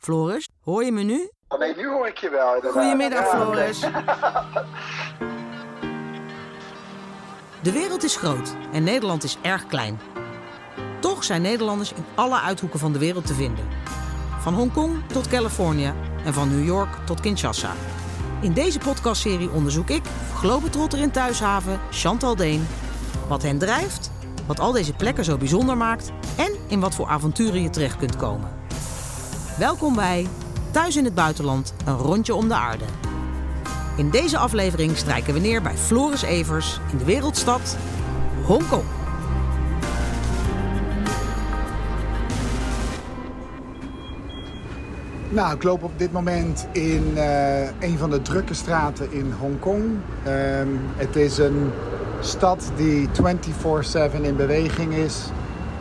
Floris, hoor je me nu? Oh, nee, nu hoor ik je wel. inderdaad. Goedemiddag, Ja, Floris. De wereld is groot en Nederland is erg klein. Toch zijn Nederlanders in alle uithoeken van de wereld te vinden. Van Hongkong tot Californië en van New York tot Kinshasa. In deze podcastserie onderzoek ik, globetrotter in Thuishaven, Chantal Deen... wat hen drijft, wat al deze plekken zo bijzonder maakt... en in wat voor avonturen je terecht kunt komen. Welkom bij Thuis in het Buitenland, een rondje om de aarde. In deze aflevering strijken we neer bij Floris Evers in de wereldstad Hongkong. Nou, ik loop op dit moment in eh, een van de drukke straten in Hongkong. Ehm het is een stad die 24/7 in beweging is.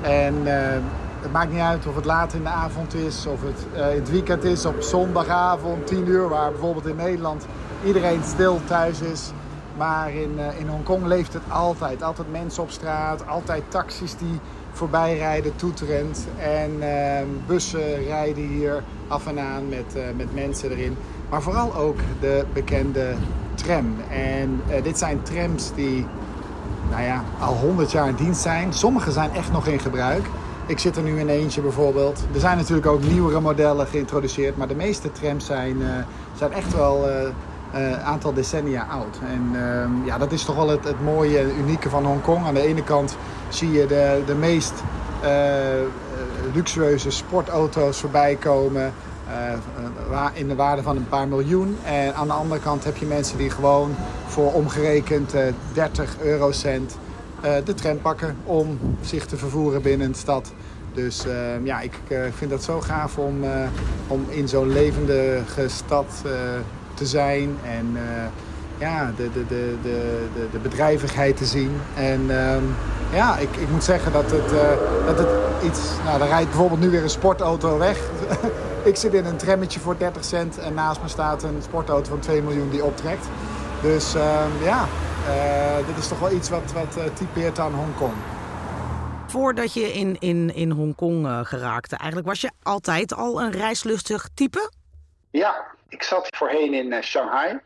En eh, het maakt niet uit of het laat in de avond is, of het eh, in het weekend is, op zondagavond 10 uur, waar bijvoorbeeld in Nederland iedereen stil thuis is. Maar in, eh, in Hongkong leeft het altijd. Altijd mensen op straat, altijd taxis die voorbij rijden, toeterend. En eh, bussen rijden hier af en aan met, met mensen erin. Maar vooral ook de bekende tram. En dit zijn trams die nou ja, al 100 jaar in dienst zijn. Sommige zijn echt nog in gebruik. Ik zit er nu in eentje bijvoorbeeld. Er zijn natuurlijk ook nieuwere modellen geïntroduceerd. Maar de meeste trams zijn, eh, zijn echt wel een aantal decennia oud. En ehm, ja, dat is toch wel het, het mooie en unieke van Hongkong. Aan de ene kant zie je de, de meest eh, eh, luxueuze sportauto's voorbij komen. eh, in de waarde van een paar miljoen. En aan de andere kant heb je mensen die gewoon voor omgerekend eh, 30 eurocent eh, de tram pakken om zich te vervoeren binnen een stad. Dus eh, ja, ik eh, vind dat zo gaaf om, eh, om in zo'n levendige stad eh, te zijn. En eh, ja, de, de, de, de, de, de bedrijvigheid te zien. En ehm, ja, ik, ik moet zeggen dat het, eh, dat het iets... Nou, er rijdt bijvoorbeeld nu weer een sportauto weg. ik zit in een trammetje voor 30 cent en naast me staat een sportauto van 2 miljoen die optrekt. Dus ehm, ja, eh, dit is toch wel iets wat, wat eh, typeert aan Hongkong. Voordat je in, in, in Hongkong eh, geraakte, eigenlijk was je altijd al een reislustig type? Ja, ik zat voorheen in eh, Shanghai. Eh,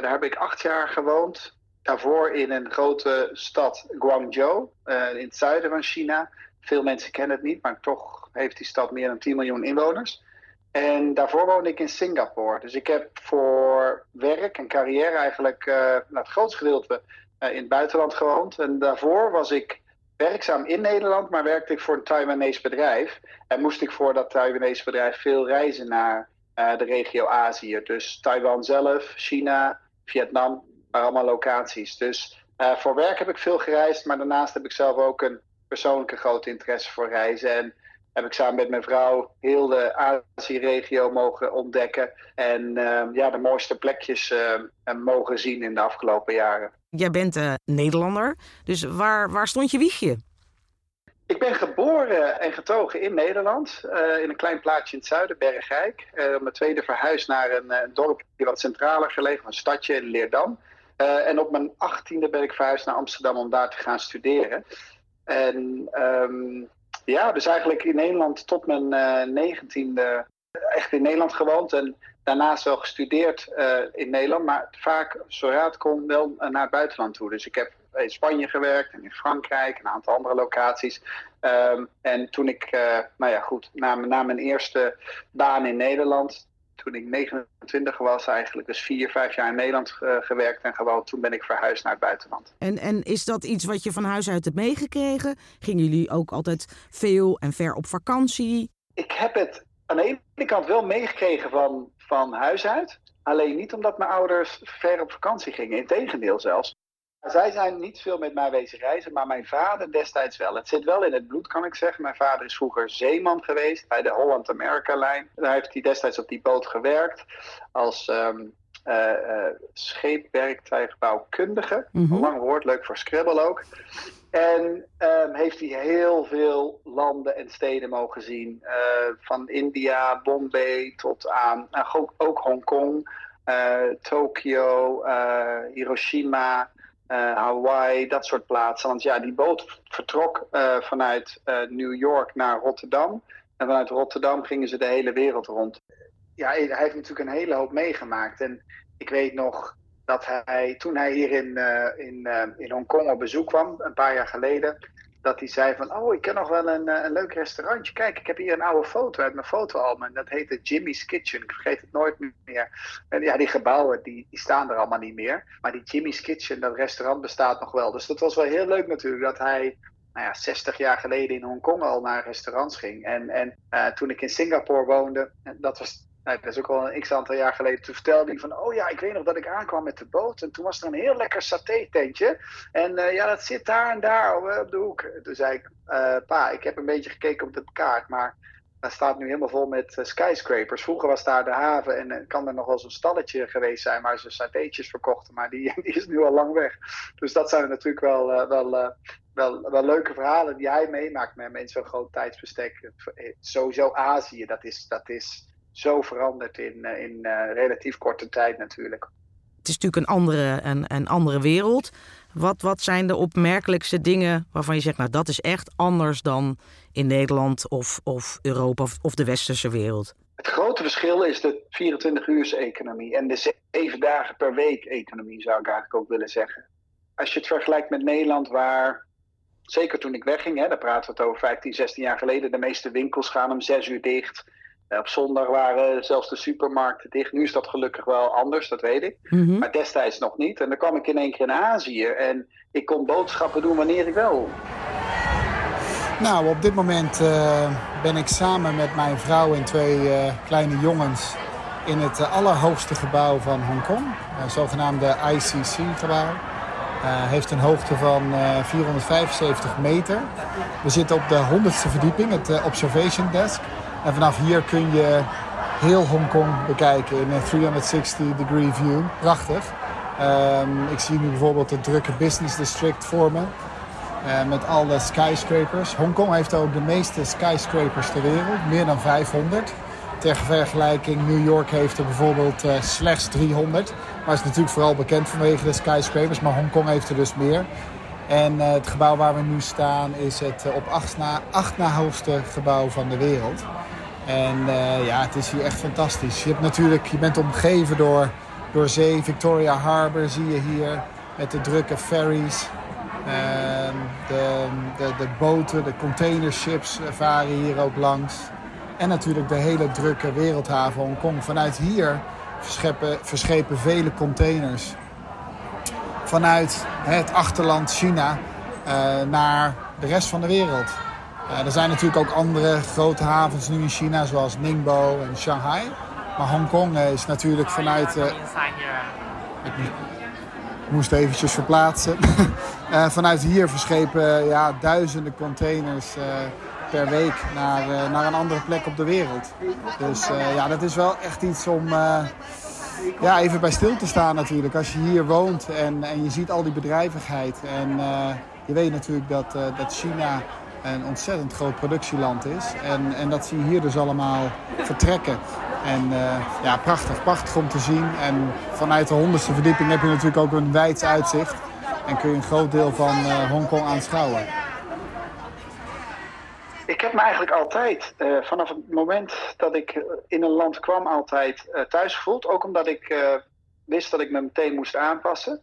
daar heb ik acht jaar gewoond. Daarvoor in een grote stad, Guangzhou, eh, in het zuiden van China. Veel mensen kennen het niet, maar toch heeft die stad meer dan 10 miljoen inwoners. En daarvoor woonde ik in Singapore. Dus ik heb voor werk en carrière eigenlijk nou, het grootste gedeelte eh, in het buitenland gewoond. En daarvoor was ik werkzaam in Nederland, maar werkte ik voor een Taiwanese bedrijf. En moest ik voor dat Taiwanese bedrijf veel reizen naar eh, de regio Azië. Dus Taiwan zelf, China, Vietnam, maar allemaal locaties. Dus voor werk heb ik veel gereisd, maar daarnaast heb ik zelf ook een persoonlijke grote interesse voor reizen. En heb ik samen met mijn vrouw heel de Azië-regio mogen ontdekken. En eh, ja, de mooiste plekjes eh, mogen zien in de afgelopen jaren. Jij bent eh, Nederlander, dus waar, waar stond je wiegje? Ik ben geboren en getogen in Nederland, eh, in een klein plaatsje in het zuiden, Bergijk. Eh, mijn tweede verhuis naar een dorpje wat centraler gelegen, een stadje in Leerdam. En op mijn achttiende ben ik verhuisd naar Amsterdam om daar te gaan studeren. En ehm, ja, dus eigenlijk in Nederland tot mijn negentiende echt in Nederland gewoond. En daarnaast wel gestudeerd eh, in Nederland, maar vaak, zodra het kon, wel eh, naar het buitenland toe. Dus ik heb in Spanje gewerkt en in Frankrijk, een aantal andere locaties. Ehm, en toen ik, eh, nou ja, goed, na, na mijn eerste baan in Nederland, toen ik 29 was eigenlijk, dus vier, vijf jaar in Nederland eh, gewerkt en gewoond, toen ben ik verhuisd naar het buitenland. En, en is dat iets wat je van huis uit hebt meegekregen? Gingen jullie ook altijd veel en ver op vakantie? ik heb het aan de ene kant wel meegekregen van, van huis uit. Alleen niet omdat mijn ouders ver op vakantie gingen. Integendeel zelfs. Zij zijn niet veel met mij wezen reizen, maar mijn vader destijds wel. Het zit wel in het bloed, kan ik zeggen. Mijn vader is vroeger zeeman geweest bij de Holland America Line. Daar heeft hij destijds op die boot gewerkt als eh, scheepwerktuigbouwkundige. Mhm. Lang woord, leuk voor Scrabble ook. En ehm, heeft hij heel veel landen en steden mogen zien. Eh, van India, Bombay tot aan nou, ook, ook Hongkong, eh, Tokio, Hiroshima, eh, Hawaii, dat soort plaatsen. Want ja, die boot vertrok eh, vanuit eh, New York naar Rotterdam. En vanuit Rotterdam gingen ze de hele wereld rond. ja, hij heeft natuurlijk een hele hoop meegemaakt. En ik weet nog dat hij, toen hij hier in, in, in Hongkong op bezoek kwam, een paar jaar geleden, dat hij zei van, oh, ik ken nog wel een, een leuk restaurantje. Kijk, ik heb hier een oude foto uit mijn fotoalbum. En dat heette Jimmy's Kitchen. Ik vergeet het nooit meer. En ja, die gebouwen, die, die staan er allemaal niet meer. Maar die Jimmy's Kitchen, dat restaurant bestaat nog wel. Dus dat was wel heel leuk natuurlijk, dat hij nou ja, 60 jaar geleden in Hongkong al naar restaurants ging. En, en uh, toen ik in Singapore woonde, dat was nou, dat is ook al een x aantal jaar geleden, toen vertelde van, oh ja, ik weet nog dat ik aankwam met de boot en toen was er een heel lekker saté-tentje. En uh, ja, dat zit daar en daar op de hoek. Toen zei ik, uh, pa, ik heb een beetje gekeken op de kaart, maar dat staat nu helemaal vol met uh, skyscrapers. Vroeger was daar de haven en kan er nog wel zo'n stalletje geweest zijn waar ze satéetjes verkochten, maar die, die is nu al lang weg. Dus dat zijn natuurlijk wel, wel, wel, wel leuke verhalen die hij meemaakt met, met zo'n groot tijdsbestek. Sowieso Azië, dat is, dat is zo veranderd in, eh, in uh, relatief korte tijd natuurlijk. Het is natuurlijk een andere, een, een andere wereld. Wat, wat zijn de opmerkelijkste dingen waarvan je zegt, nou dat is echt anders dan in Nederland of, of Europa of, of de westerse wereld? Het grote verschil is de 24-uurs-economie en de 7 dagen per week-economie, zou ik eigenlijk ook willen zeggen. Als je het vergelijkt met Nederland, waar zeker toen ik wegging, hè, daar praten we het over 15, 16 jaar geleden, de meeste winkels gaan om 6 uur dicht. Op zondag waren zelfs de supermarkten dicht. Nu is dat gelukkig wel anders, dat weet ik. Mhm. Maar destijds nog niet. En dan kwam ik in één keer in Azië en ik kon boodschappen doen wanneer ik wil. Nou, op dit moment uh, ben ik samen met mijn vrouw en twee uh, kleine jongens in het uh, allerhoogste gebouw van Hongkong. zogenaamde ICC-gebouw. heeft een hoogte van 475 meter. We zitten op de 100ste verdieping, het Observation Desk. En vanaf hier kun je heel Hongkong bekijken in een 360 degree view. Prachtig. Um, ik zie nu bijvoorbeeld het drukke business district voor me. Uh, met alle skyscrapers. Hongkong heeft ook de meeste skyscrapers ter wereld. Meer dan 500. Ter vergelijking, New York heeft er bijvoorbeeld uh, slechts 300. Maar is natuurlijk vooral bekend vanwege de skyscrapers. Maar Hongkong heeft er dus meer. En uh, het gebouw waar we nu staan is het op acht na, acht na hoogste gebouw van de wereld. En uh, ja, het is hier echt fantastisch. Je, hebt natuurlijk, je bent omgeven door, door zee. Victoria Harbour zie je hier met de drukke ferries. Uh, de, de, de boten, de containerships varen hier ook langs. En natuurlijk de hele drukke wereldhaven Hongkong. Vanuit hier verschepen, verschepen vele containers vanuit het achterland China uh, naar de rest van de wereld. Er zijn natuurlijk ook andere grote havens nu in China, zoals Ningbo en Shanghai. Maar Hongkong uh, is natuurlijk vanuit... Uh, ik moest eventjes verplaatsen. vanuit hier verschepen ja, duizenden containers per week naar, naar een andere plek op de wereld. Dus ja, dat is wel echt iets om ja, even bij stil te staan natuurlijk. Als je hier woont en, en je ziet al die bedrijvigheid. En je weet natuurlijk dat, dat China een ontzettend groot productieland is. En, en dat zie je hier dus allemaal vertrekken. En uh, ja, prachtig, prachtig om te zien. En vanuit de honderdste verdieping heb je natuurlijk ook een wijds uitzicht. En kun je een groot deel van uh, Hongkong aanschouwen. Ik heb me eigenlijk altijd, uh, vanaf het moment dat ik in een land kwam, altijd thuis gevoeld. Ook omdat ik wist dat ik me meteen moest aanpassen.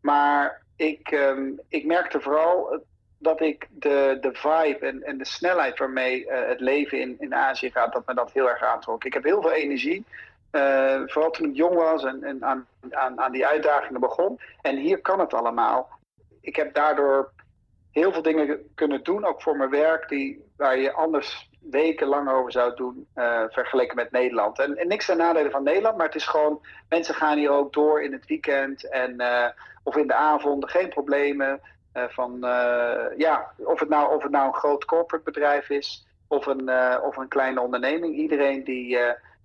Maar ik, um, ik merkte vooral dat ik de, de vibe en, en de snelheid waarmee uh, het leven in, in Azië gaat, dat me dat heel erg aantrok. Ik heb heel veel energie. Uh, vooral toen ik jong was en, en aan, aan, aan die uitdagingen begon. En hier kan het allemaal. Ik heb daardoor heel veel dingen kunnen doen, ook voor mijn werk, die, waar je anders weken lang over zou doen, uh, vergeleken met Nederland. En, en, niks ten nadele van Nederland, maar het is gewoon, mensen gaan hier ook door in het weekend en, of in de avonden, geen problemen. Eh, van, eh, ja, of het, nou, of het nou een groot corporate bedrijf is of een, eh, of een kleine onderneming. Iedereen die,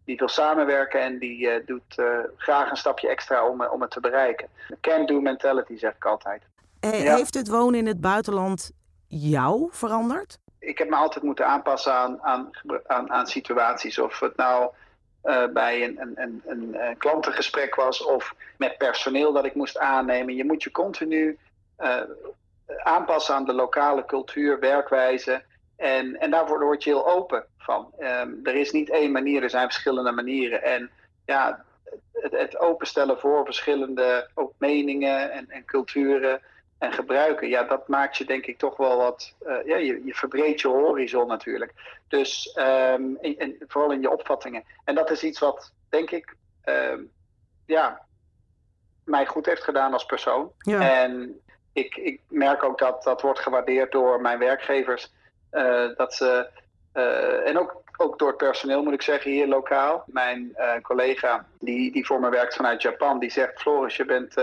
die wil samenwerken en die doet graag een stapje extra om, om het te bereiken. Can-do mentality zeg ik altijd. Heeft het wonen in het buitenland jou veranderd? Ik heb me altijd moeten aanpassen aan, aan, aan, aan situaties. Of het nou bij een, een, een, een, klantengesprek was of met personeel dat ik moest aannemen. Je moet je continu aanpassen aan de lokale cultuur, werkwijze. En, en daarvoor word je heel open van. Ehm, er is niet één manier, er zijn verschillende manieren. En ja, het, het openstellen voor verschillende ook meningen en, en culturen en gebruiken, ja, dat maakt je denk ik toch wel wat, uh, ja, je, je verbreedt je horizon natuurlijk. Dus, um, en, vooral in je opvattingen. En dat is iets wat, denk ik, um, ja, mij goed heeft gedaan als persoon. Ja. En ik, ik merk ook dat dat wordt gewaardeerd door mijn werkgevers. Uh, dat ze, uh, en ook, ook door het personeel moet ik zeggen, hier lokaal. Mijn collega die, die voor me werkt vanuit Japan, die zegt, Floris, je bent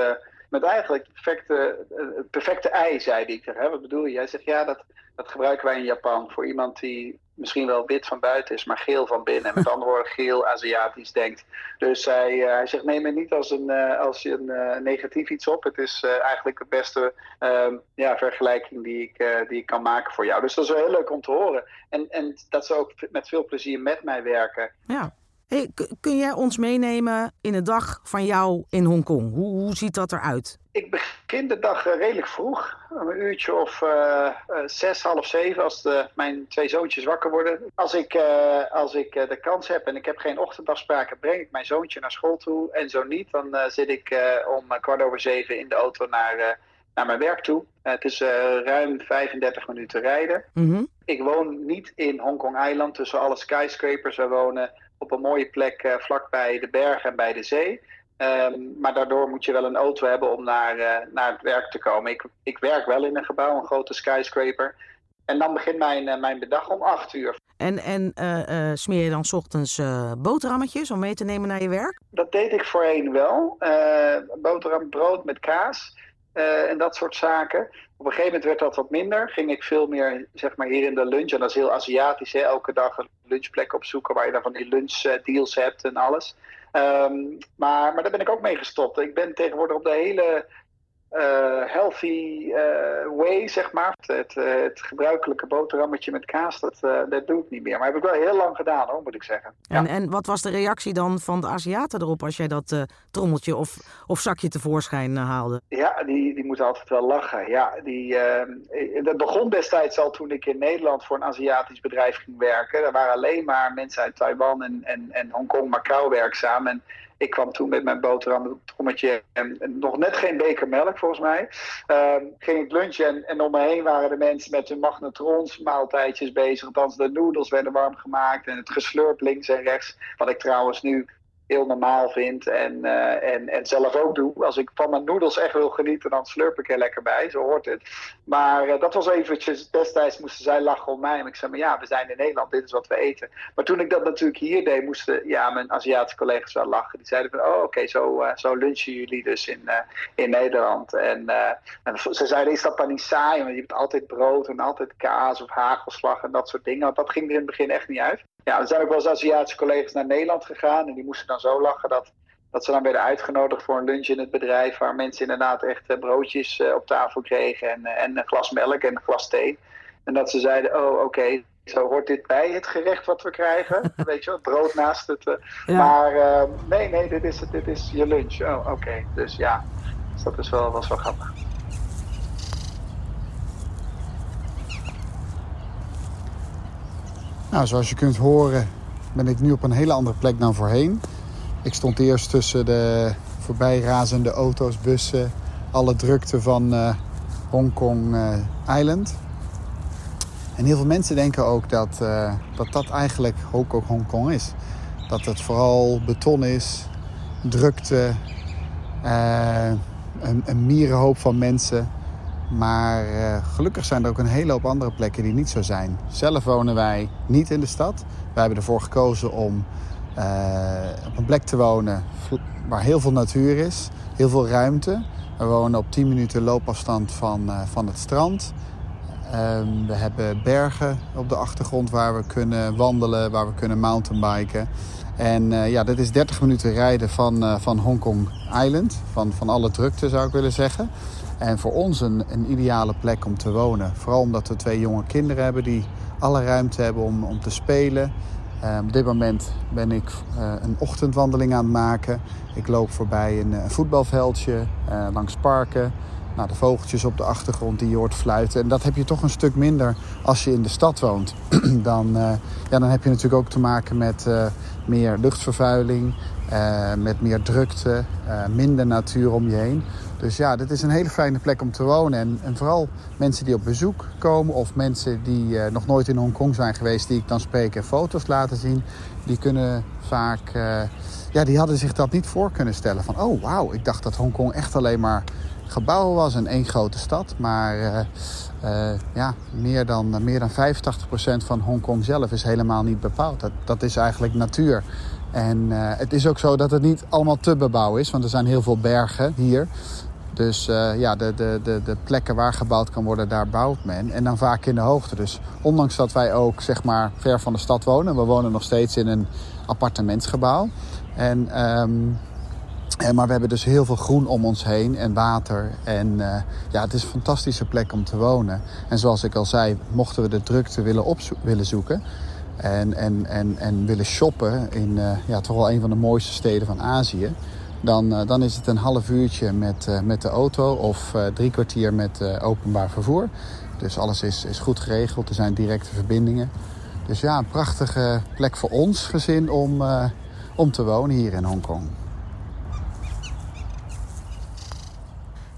met eigenlijk het perfecte, perfecte ei, zei. Ik hè, wat bedoel je? Hij zegt, ja, dat, dat gebruiken wij in Japan voor iemand die misschien wel wit van buiten is, maar geel van binnen. Met andere woorden, geel Aziatisch denkt. Dus hij, uh, hij zegt, neem het niet als een, uh, als een uh, negatief iets op. Het is eigenlijk de beste ehm, ja, vergelijking die ik, die ik kan maken voor jou. Dus dat is wel heel leuk om te horen. En, en dat ze ook met veel plezier met mij werken. Ja. Hey, kun jij ons meenemen in de dag van jou in Hongkong? Hoe, hoe ziet dat eruit? Ik begin de dag eh, redelijk vroeg. Een uurtje of uh, zes, half zeven als de, mijn twee zoontjes wakker worden. Als ik, uh, als ik de kans heb en ik heb geen ochtendafspraken, breng ik mijn zoontje naar school toe. En zo niet, dan zit ik om kwart over zeven in de auto naar, naar mijn werk toe. het is ruim 35 minuten rijden. Mm -hmm. Ik woon niet in Hongkong Island tussen alle skyscrapers. We wonen op een mooie plek uh, vlakbij de bergen en bij de zee. Um, maar daardoor moet je wel een auto hebben om naar, uh, naar het werk te komen. Ik, ik werk wel in een gebouw, een grote skyscraper. En dan begint mijn, uh, mijn middag om acht uur. En, en uh, smeer je dan s ochtends boterhammetjes om mee te nemen naar je werk? Dat deed ik voorheen wel. boterham, brood met kaas en dat soort zaken. Op een gegeven moment werd dat wat minder. Ging ik veel meer zeg maar, hier in de lunch. En dat is heel Aziatisch. Hè? Elke dag een lunchplek opzoeken waar je dan van die lunchdeals hebt en alles. Um, maar, maar daar ben ik ook mee gestopt. Ik ben tegenwoordig op de hele healthy uh, way, zeg maar. Het, het, gebruikelijke boterhammetje met kaas, dat, dat doe ik niet meer. Maar heb ik wel heel lang gedaan, hoor, moet ik zeggen. En, ja. en wat was de reactie dan van de Aziaten erop als jij dat trommeltje of, of zakje tevoorschijn haalde? Ja, die, die moeten altijd wel lachen. Ja, die, dat begon destijds al toen ik in Nederland voor een Aziatisch bedrijf ging werken. Er waren alleen maar mensen uit Taiwan en, en, en Hongkong, Macau werkzaam. En ik kwam toen met mijn boterham, trommetje en, en, nog net geen beker melk volgens mij. Uh, ging ik lunchen en, en, om me heen waren de mensen met hun magnetrons maaltijdjes bezig. Althans, de noedels werden warm gemaakt en het geslurp links en rechts. Wat ik trouwens nu heel normaal vind en, uh, en, en zelf ook doe. Als ik van mijn noedels echt wil genieten, dan slurp ik er lekker bij. Zo hoort het. Maar uh, dat was eventjes, destijds moesten zij lachen om mij. En ik zei, maar ja, we zijn in Nederland, dit is wat we eten. Maar toen ik dat natuurlijk hier deed, moesten ja, mijn Aziatische collega's wel lachen. Die zeiden van, oh oké, zo, uh, zo lunchen jullie dus in, in Nederland. En, en ze zeiden, is dat dan niet saai? Want je hebt altijd brood en altijd kaas of hagelslag en dat soort dingen. Want dat ging er in het begin echt niet uit ja, er zijn ook wel eens Aziatische collega's naar Nederland gegaan. En die moesten dan zo lachen dat, dat ze dan werden uitgenodigd voor een lunch in het bedrijf. Waar mensen inderdaad echt eh, broodjes uh, op tafel kregen. En, uh, en een glas melk en een glas thee. En dat ze zeiden, oh oké, okay, zo hoort dit bij het gerecht wat we krijgen. Weet je wel, brood naast het. Ja. Maar uh, nee, nee, dit is, dit is je lunch. Oh, oké. Okay. Dus ja, dus dat is wel, was wel grappig. Nou, zoals je kunt horen ben ik nu op een hele andere plek dan voorheen. Ik stond eerst tussen de voorbijrazende auto's, bussen, alle drukte van uh, Hongkong uh, Island. En heel veel mensen denken ook dat uh, dat, dat eigenlijk ook, ook Hongkong is. Dat het vooral beton is, drukte, een, een mierenhoop van mensen. Maar uh, gelukkig zijn er ook een hele hoop andere plekken die niet zo zijn. Zelf wonen wij niet in de stad. Wij hebben ervoor gekozen om uh, op een plek te wonen waar heel veel natuur is, heel veel ruimte. We wonen op 10 minuten loopafstand van, uh, van het strand. Um, we hebben bergen op de achtergrond waar we kunnen wandelen, waar we kunnen mountainbiken. En ja, dat is 30 minuten rijden van, van Hongkong Island, van, van alle drukte zou ik willen zeggen. En voor ons een, een ideale plek om te wonen. Vooral omdat we twee jonge kinderen hebben die alle ruimte hebben om, om te spelen. Uh, op dit moment ben ik uh, een ochtendwandeling aan het maken. Ik loop voorbij een, een voetbalveldje, uh, langs parken. Nou, de vogeltjes op de achtergrond die je hoort fluiten. En dat heb je toch een stuk minder als je in de stad woont. dan, ja, dan heb je natuurlijk ook te maken met meer luchtvervuiling, met meer drukte, minder natuur om je heen. Dus ja, dit is een hele fijne plek om te wonen. En, en vooral mensen die op bezoek komen of mensen die nog nooit in Hongkong zijn geweest, die ik dan spreek en foto's laten zien, die kunnen vaak ja, die hadden zich dat niet voor kunnen stellen. Van, oh wauw, ik dacht dat Hongkong echt alleen maar gebouwen was en één grote stad. Maar uh, uh, ja, meer dan, meer dan 85% van Hongkong zelf is helemaal niet bepaald. Dat, dat is eigenlijk natuur. En uh, het is ook zo dat het niet allemaal te bebouwen is, want er zijn heel veel bergen hier. Dus ja, de, de, de, de plekken waar gebouwd kan worden, daar bouwt men. En dan vaak in de hoogte. Dus ondanks dat wij ook zeg maar ver van de stad wonen, we wonen nog steeds in een appartementsgebouw. En, um, maar we hebben dus heel veel groen om ons heen en water. En uh, ja, het is een fantastische plek om te wonen. En zoals ik al zei, mochten we de drukte willen, willen zoeken... En, en, en, en willen shoppen in uh, ja, toch wel een van de mooiste steden van Azië... dan, dan is het een half uurtje met, met de auto of drie kwartier met openbaar vervoer. Dus alles is, is goed geregeld, er zijn directe verbindingen. Dus ja, een prachtige plek voor ons gezin om om te wonen hier in Hongkong.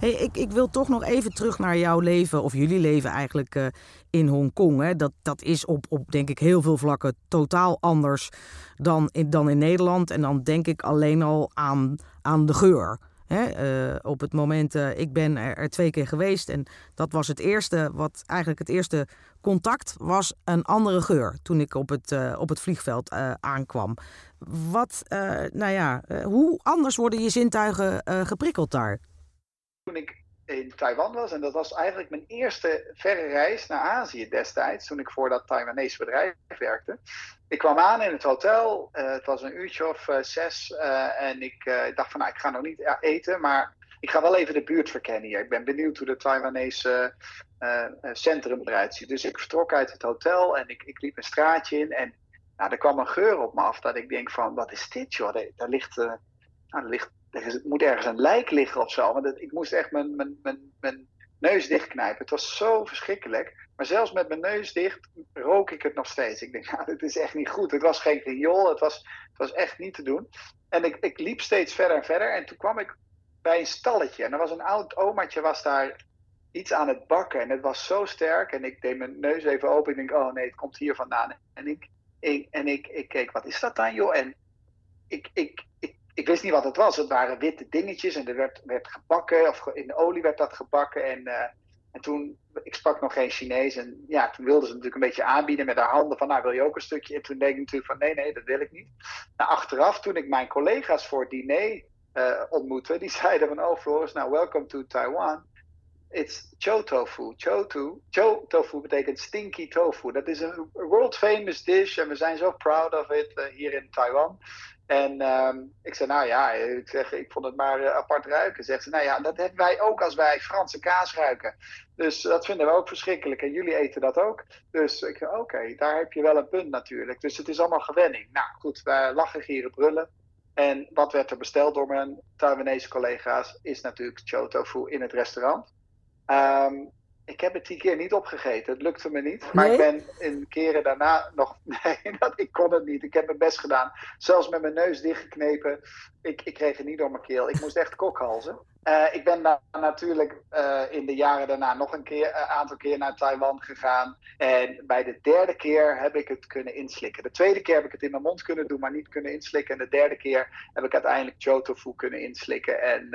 Hey, ik, ik wil toch nog even terug naar jouw leven, of jullie leven eigenlijk uh, in Hongkong. Dat, dat is op, op, denk ik, heel veel vlakken totaal anders dan in, dan in Nederland. En dan denk ik alleen al aan, aan de geur. Hè, uh, op het moment, uh, ik ben er, er, twee keer geweest en dat was het eerste, wat eigenlijk het eerste contact was een andere geur toen ik op het, op het vliegveld aankwam. Wat, nou ja, hoe anders worden je zintuigen geprikkeld daar? Toen ik in Taiwan was. En dat was eigenlijk mijn eerste verre reis naar Azië destijds, toen ik voor dat Taiwanese bedrijf werkte. Ik kwam aan in het hotel, uh, het was een uurtje of uh, zes. Uh, en ik dacht van, nou, ik ga nog niet eten, maar ik ga wel even de buurt verkennen hier. Ik ben benieuwd hoe de Taiwanese centrum eruit ziet. Dus ik vertrok uit het hotel en ik, ik liep een straatje in. En nou, er kwam een geur op me af dat ik denk van, wat is dit joh? Daar, daar ligt, nou, ligt er moet ergens een lijk liggen of zo. Want ik moest echt mijn, mijn, mijn, mijn neus dichtknijpen. Het was zo verschrikkelijk. Maar zelfs met mijn neus dicht rook ik het nog steeds. Ik denk, ja, dit is echt niet goed. Het was geen riool, het was, het was echt niet te doen. En ik, ik liep steeds verder en verder. En toen kwam ik bij een stalletje. En er was een oud omaatje was daar iets aan het bakken. En het was zo sterk. En ik deed mijn neus even open. Ik denk, oh nee, het komt hier vandaan. En ik, ik, en ik, ik keek, wat is dat dan joh? En ik, ik, ik wist niet wat het was. Het waren witte dingetjes en er werd, werd gebakken, of in de olie werd dat gebakken. En, uh, en toen, ik sprak nog geen Chinees. En ja, toen wilden ze natuurlijk een beetje aanbieden met haar handen van, nou wil je ook een stukje? En toen denk ik natuurlijk van, nee, nee, dat wil ik niet. Nou, achteraf, toen ik mijn collega's voor het diner uh, ontmoette, die zeiden van, oh Floris, nou welcome to Taiwan. It's cho tofu. Cho, to, cho tofu betekent stinky tofu. Dat is een world famous dish en we zijn zo proud of it uh, hier in Taiwan. En um, ik zei, nou ja, ik, zeg, ik vond het maar uh, apart ruiken. Zegt ze, nou ja, dat hebben wij ook als wij Franse kaas ruiken. Dus dat vinden we ook verschrikkelijk. En jullie eten dat ook. Dus ik zei, oké, daar heb je wel een punt natuurlijk. Dus het is allemaal gewenning. Nou goed, wij lachen, gieren, brullen. En wat werd er besteld door mijn Taiwanese collega's is natuurlijk chotofu in het restaurant. Um, ik heb het die keer niet opgegeten. Het lukte me niet. Maar ik ben in keren daarna nog. Nee, dat, ik kon het niet. Ik heb mijn best gedaan. Zelfs met mijn neus dichtgeknepen. Ik, ik kreeg het niet door mijn keel. Ik moest echt kokhalzen. Uh, ik ben daar natuurlijk uh, in de jaren daarna nog een keer, uh, aantal keer naar Taiwan gegaan. En bij de derde keer heb ik het kunnen inslikken. De tweede keer heb ik het in mijn mond kunnen doen, maar niet kunnen inslikken. En de derde keer heb ik uiteindelijk chotofu kunnen inslikken. En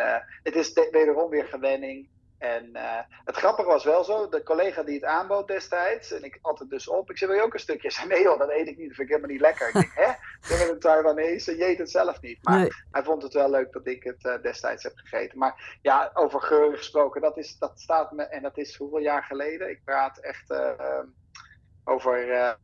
het is wederom weer gewenning. En uh, het grappige was wel zo, de collega die het aanbood destijds, en ik had het dus op, ik zei, wil je ook een stukje? Zei, nee joh, dat eet ik niet, dat vind ik helemaal niet lekker. Ik denk, hè, ik ben een Taiwanese, je eet het zelf niet. Maar nee. hij vond het wel leuk dat ik het uh, destijds heb gegeten. Maar ja, over geuren gesproken, dat, is, dat staat me, en dat is hoeveel jaar geleden? Ik praat echt uh, over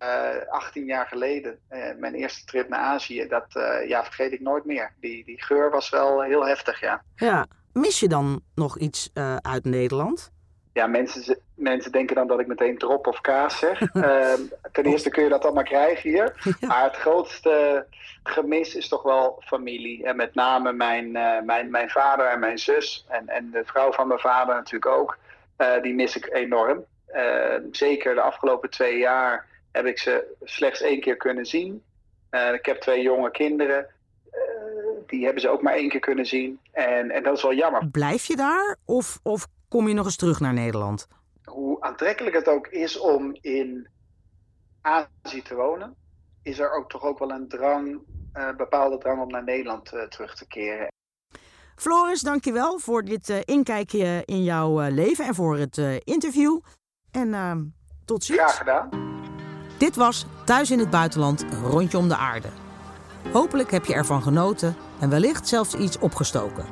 18 jaar geleden, mijn eerste trip naar Azië. Dat ja, vergeet ik nooit meer. Die, die geur was wel heel heftig, ja. Ja, Mis je dan nog iets uh, uit Nederland? ja, mensen, mensen denken dan dat ik meteen drop of kaas zeg. Ehm, ten eerste kun je dat maar krijgen hier. Maar het grootste gemis is toch wel familie. En met name mijn, uh, mijn, mijn vader en mijn zus. En, en de vrouw van mijn vader natuurlijk ook. Uh, die mis ik enorm. Uh, zeker de afgelopen twee jaar heb ik ze slechts één keer kunnen zien. ik heb twee jonge kinderen. Die hebben ze ook maar één keer kunnen zien. En, en dat is wel jammer. Blijf je daar? Of, of kom je nog eens terug naar Nederland? Hoe aantrekkelijk het ook is om in Azië te wonen, is er ook toch ook wel een drang, uh, bepaalde drang om naar Nederland uh, terug te keren. Floris, dankjewel voor dit uh, inkijkje in jouw leven en voor het interview. En ehm, tot ziens. Graag gedaan. Dit was Thuis in het Buitenland, een rondje om de aarde. Hopelijk heb je ervan genoten en wellicht zelfs iets opgestoken.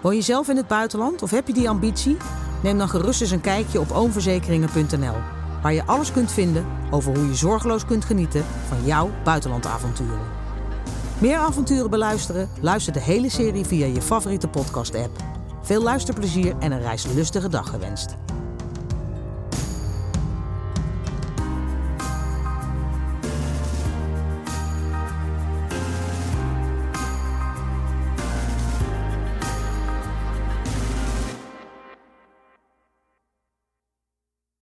Woon je zelf in het buitenland of heb je die ambitie? Neem dan gerust eens een kijkje op oomverzekeringen.nl, waar je alles kunt vinden over hoe je zorgeloos kunt genieten van jouw buitenlandavonturen. Meer avonturen beluisteren? Luister de hele serie via je favoriete podcast-app. Veel luisterplezier en een reislustige dag gewenst.